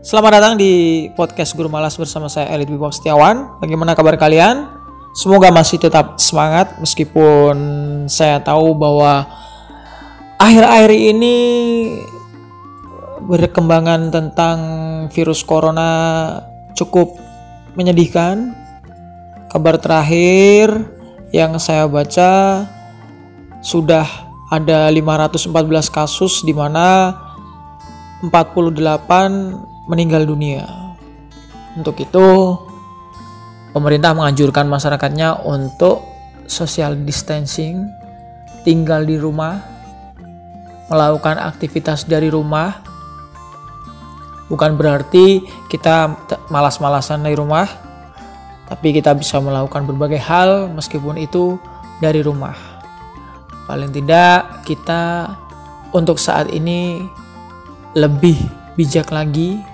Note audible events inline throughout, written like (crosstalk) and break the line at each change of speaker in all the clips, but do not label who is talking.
Selamat datang di podcast Guru Malas bersama saya Elit Bibop Setiawan. Bagaimana kabar kalian? Semoga masih tetap semangat meskipun saya tahu bahwa akhir-akhir ini berkembangan tentang virus corona cukup menyedihkan. Kabar terakhir yang saya baca sudah ada 514 kasus di mana 48 meninggal dunia. Untuk itu, pemerintah menganjurkan masyarakatnya untuk social distancing, tinggal di rumah, melakukan aktivitas dari rumah. Bukan berarti kita malas-malasan di rumah, tapi kita bisa melakukan berbagai hal meskipun itu dari rumah. Paling tidak, kita untuk saat ini lebih bijak lagi.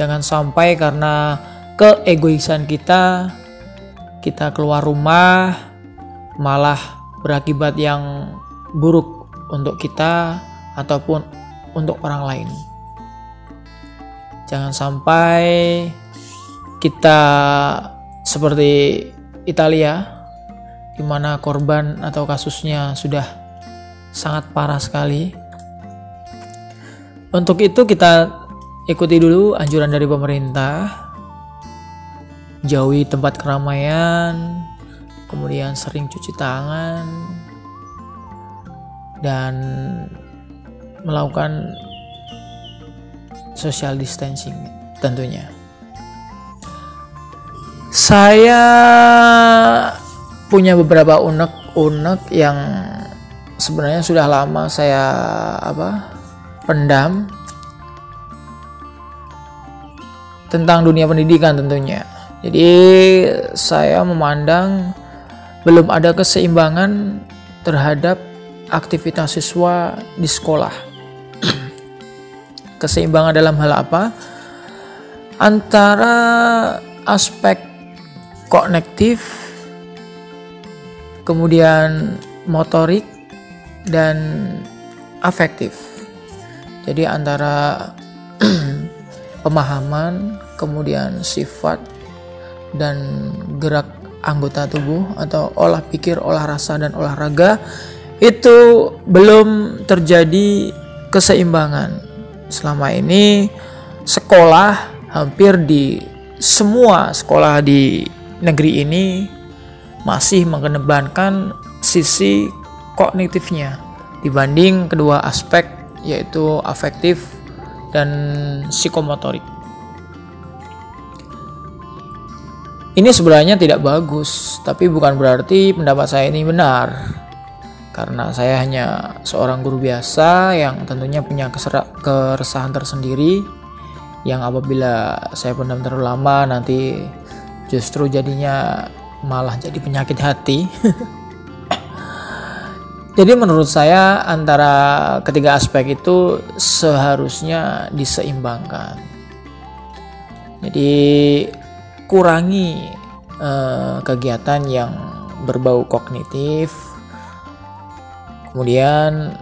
Jangan sampai karena keegoisan kita, kita keluar rumah malah berakibat yang buruk untuk kita ataupun untuk orang lain. Jangan sampai kita seperti Italia di mana korban atau kasusnya sudah sangat parah sekali untuk itu kita ikuti dulu anjuran dari pemerintah. Jauhi tempat keramaian, kemudian sering cuci tangan dan melakukan social distancing tentunya. Saya punya beberapa unek-unek yang sebenarnya sudah lama saya apa pendam tentang dunia pendidikan tentunya. Jadi saya memandang belum ada keseimbangan terhadap aktivitas siswa di sekolah. (clears throat) keseimbangan dalam hal apa? Antara aspek kognitif, kemudian motorik dan afektif. Jadi antara pemahaman, kemudian sifat dan gerak anggota tubuh atau olah pikir, olah rasa dan olahraga itu belum terjadi keseimbangan. Selama ini sekolah hampir di semua sekolah di negeri ini masih mengedepankan sisi kognitifnya dibanding kedua aspek yaitu afektif dan psikomotorik. Ini sebenarnya tidak bagus, tapi bukan berarti pendapat saya ini benar. Karena saya hanya seorang guru biasa yang tentunya punya keresahan tersendiri yang apabila saya pendam terlalu lama nanti justru jadinya malah jadi penyakit hati. (laughs) Jadi menurut saya antara ketiga aspek itu seharusnya diseimbangkan. Jadi kurangi eh, kegiatan yang berbau kognitif. Kemudian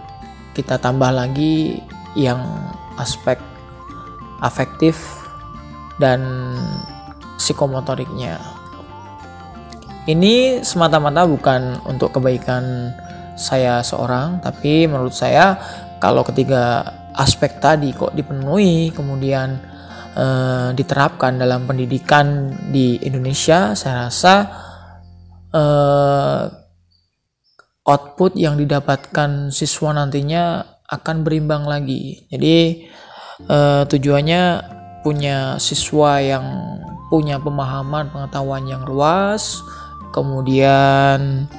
kita tambah lagi yang aspek afektif dan psikomotoriknya. Ini semata-mata bukan untuk kebaikan saya seorang, tapi menurut saya kalau ketiga aspek tadi kok dipenuhi kemudian eh, diterapkan dalam pendidikan di Indonesia, saya rasa eh, output yang didapatkan siswa nantinya akan berimbang lagi. Jadi eh, tujuannya punya siswa yang punya pemahaman pengetahuan yang luas, kemudian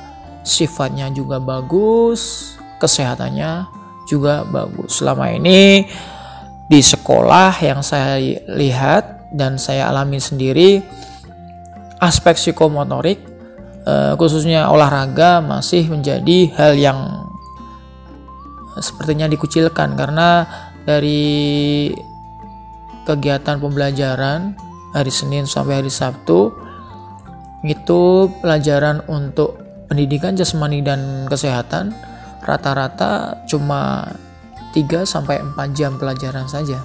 sifatnya juga bagus, kesehatannya juga bagus. Selama ini di sekolah yang saya lihat dan saya alami sendiri aspek psikomotorik eh, khususnya olahraga masih menjadi hal yang sepertinya dikucilkan karena dari kegiatan pembelajaran hari Senin sampai hari Sabtu itu pelajaran untuk pendidikan jasmani dan kesehatan rata-rata cuma 3 sampai 4 jam pelajaran saja.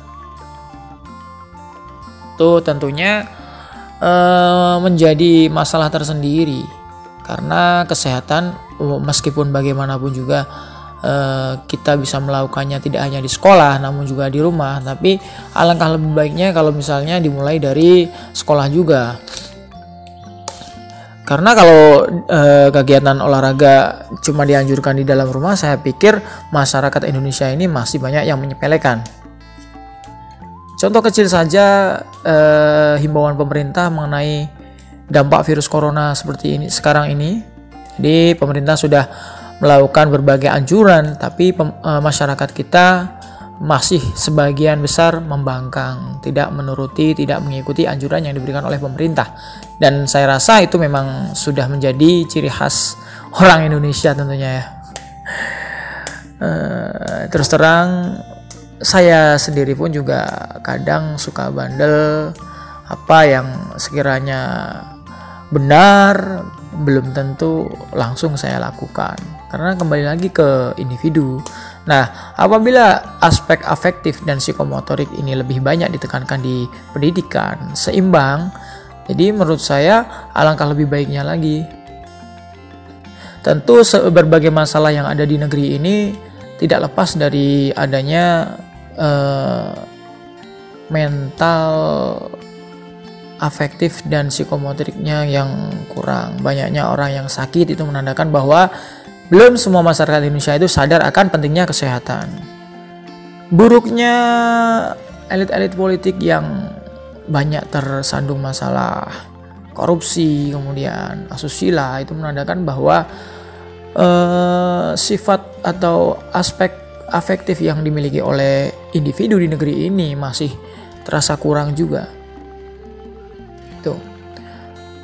itu tentunya uh, menjadi masalah tersendiri karena kesehatan meskipun bagaimanapun juga uh, kita bisa melakukannya tidak hanya di sekolah namun juga di rumah tapi alangkah lebih baiknya kalau misalnya dimulai dari sekolah juga karena kalau e, kegiatan olahraga cuma dianjurkan di dalam rumah, saya pikir masyarakat Indonesia ini masih banyak yang menyepelekan. Contoh kecil saja e, himbauan pemerintah mengenai dampak virus corona seperti ini sekarang ini. Jadi pemerintah sudah melakukan berbagai anjuran, tapi pem, e, masyarakat kita masih sebagian besar membangkang, tidak menuruti, tidak mengikuti anjuran yang diberikan oleh pemerintah. Dan saya rasa itu memang sudah menjadi ciri khas orang Indonesia tentunya ya. Uh, terus terang saya sendiri pun juga kadang suka bandel apa yang sekiranya benar belum tentu langsung saya lakukan karena kembali lagi ke individu Nah, apabila aspek afektif dan psikomotorik ini lebih banyak ditekankan di pendidikan, seimbang, jadi menurut saya alangkah lebih baiknya lagi. Tentu berbagai masalah yang ada di negeri ini tidak lepas dari adanya uh, mental afektif dan psikomotoriknya yang kurang. Banyaknya orang yang sakit itu menandakan bahwa belum semua masyarakat Indonesia itu sadar akan pentingnya kesehatan. Buruknya elit-elit politik yang banyak tersandung masalah korupsi, kemudian asusila itu menandakan bahwa uh, sifat atau aspek afektif yang dimiliki oleh individu di negeri ini masih terasa kurang juga. Tuh.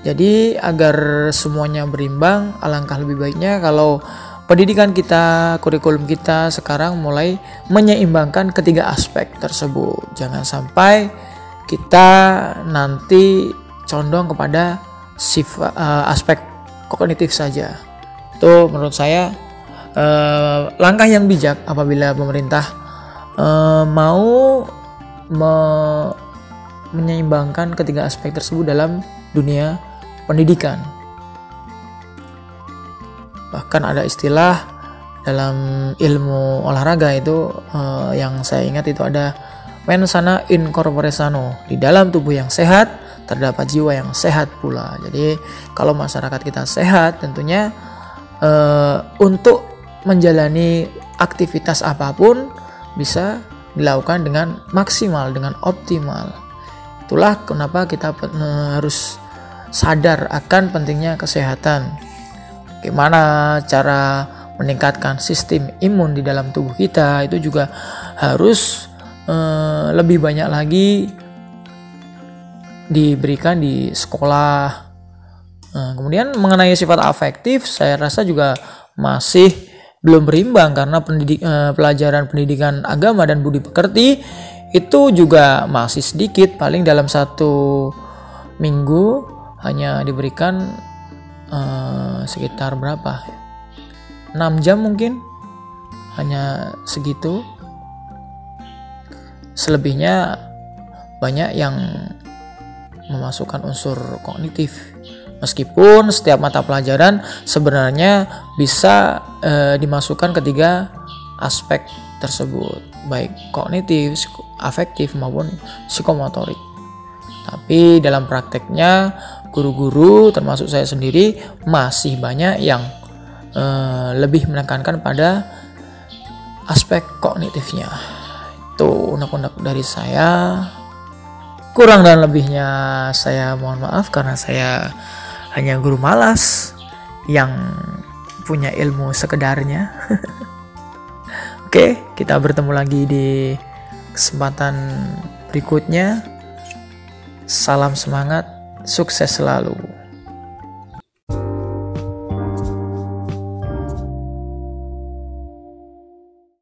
Jadi agar semuanya berimbang, alangkah lebih baiknya kalau pendidikan kita, kurikulum kita sekarang mulai menyeimbangkan ketiga aspek tersebut. Jangan sampai kita nanti condong kepada sifat uh, aspek kognitif saja. Itu menurut saya uh, langkah yang bijak apabila pemerintah uh, mau me menyeimbangkan ketiga aspek tersebut dalam dunia pendidikan. Bahkan ada istilah dalam ilmu olahraga itu uh, yang saya ingat itu ada mensana in corpore sano. Di dalam tubuh yang sehat terdapat jiwa yang sehat pula. Jadi kalau masyarakat kita sehat tentunya uh, untuk menjalani aktivitas apa pun bisa dilakukan dengan maksimal dengan optimal. Itulah kenapa kita harus sadar akan pentingnya kesehatan. Gimana cara meningkatkan sistem imun di dalam tubuh kita itu juga harus eh, lebih banyak lagi diberikan di sekolah. Nah, kemudian mengenai sifat afektif, saya rasa juga masih belum berimbang karena pendidik, eh, pelajaran pendidikan agama dan budi pekerti itu juga masih sedikit, paling dalam satu minggu hanya diberikan uh, sekitar berapa? 6 jam mungkin. Hanya segitu. Selebihnya banyak yang memasukkan unsur kognitif. Meskipun setiap mata pelajaran sebenarnya bisa e, dimasukkan ketiga aspek tersebut. Baik kognitif, afektif maupun psikomotorik. Tapi dalam prakteknya guru-guru termasuk saya sendiri masih banyak yang uh, lebih menekankan pada aspek kognitifnya. Itu unek-unek dari saya. Kurang dan lebihnya saya mohon maaf karena saya hanya guru malas yang punya ilmu sekedarnya. (laughs) Oke kita bertemu lagi di kesempatan berikutnya. Salam semangat Sukses selalu.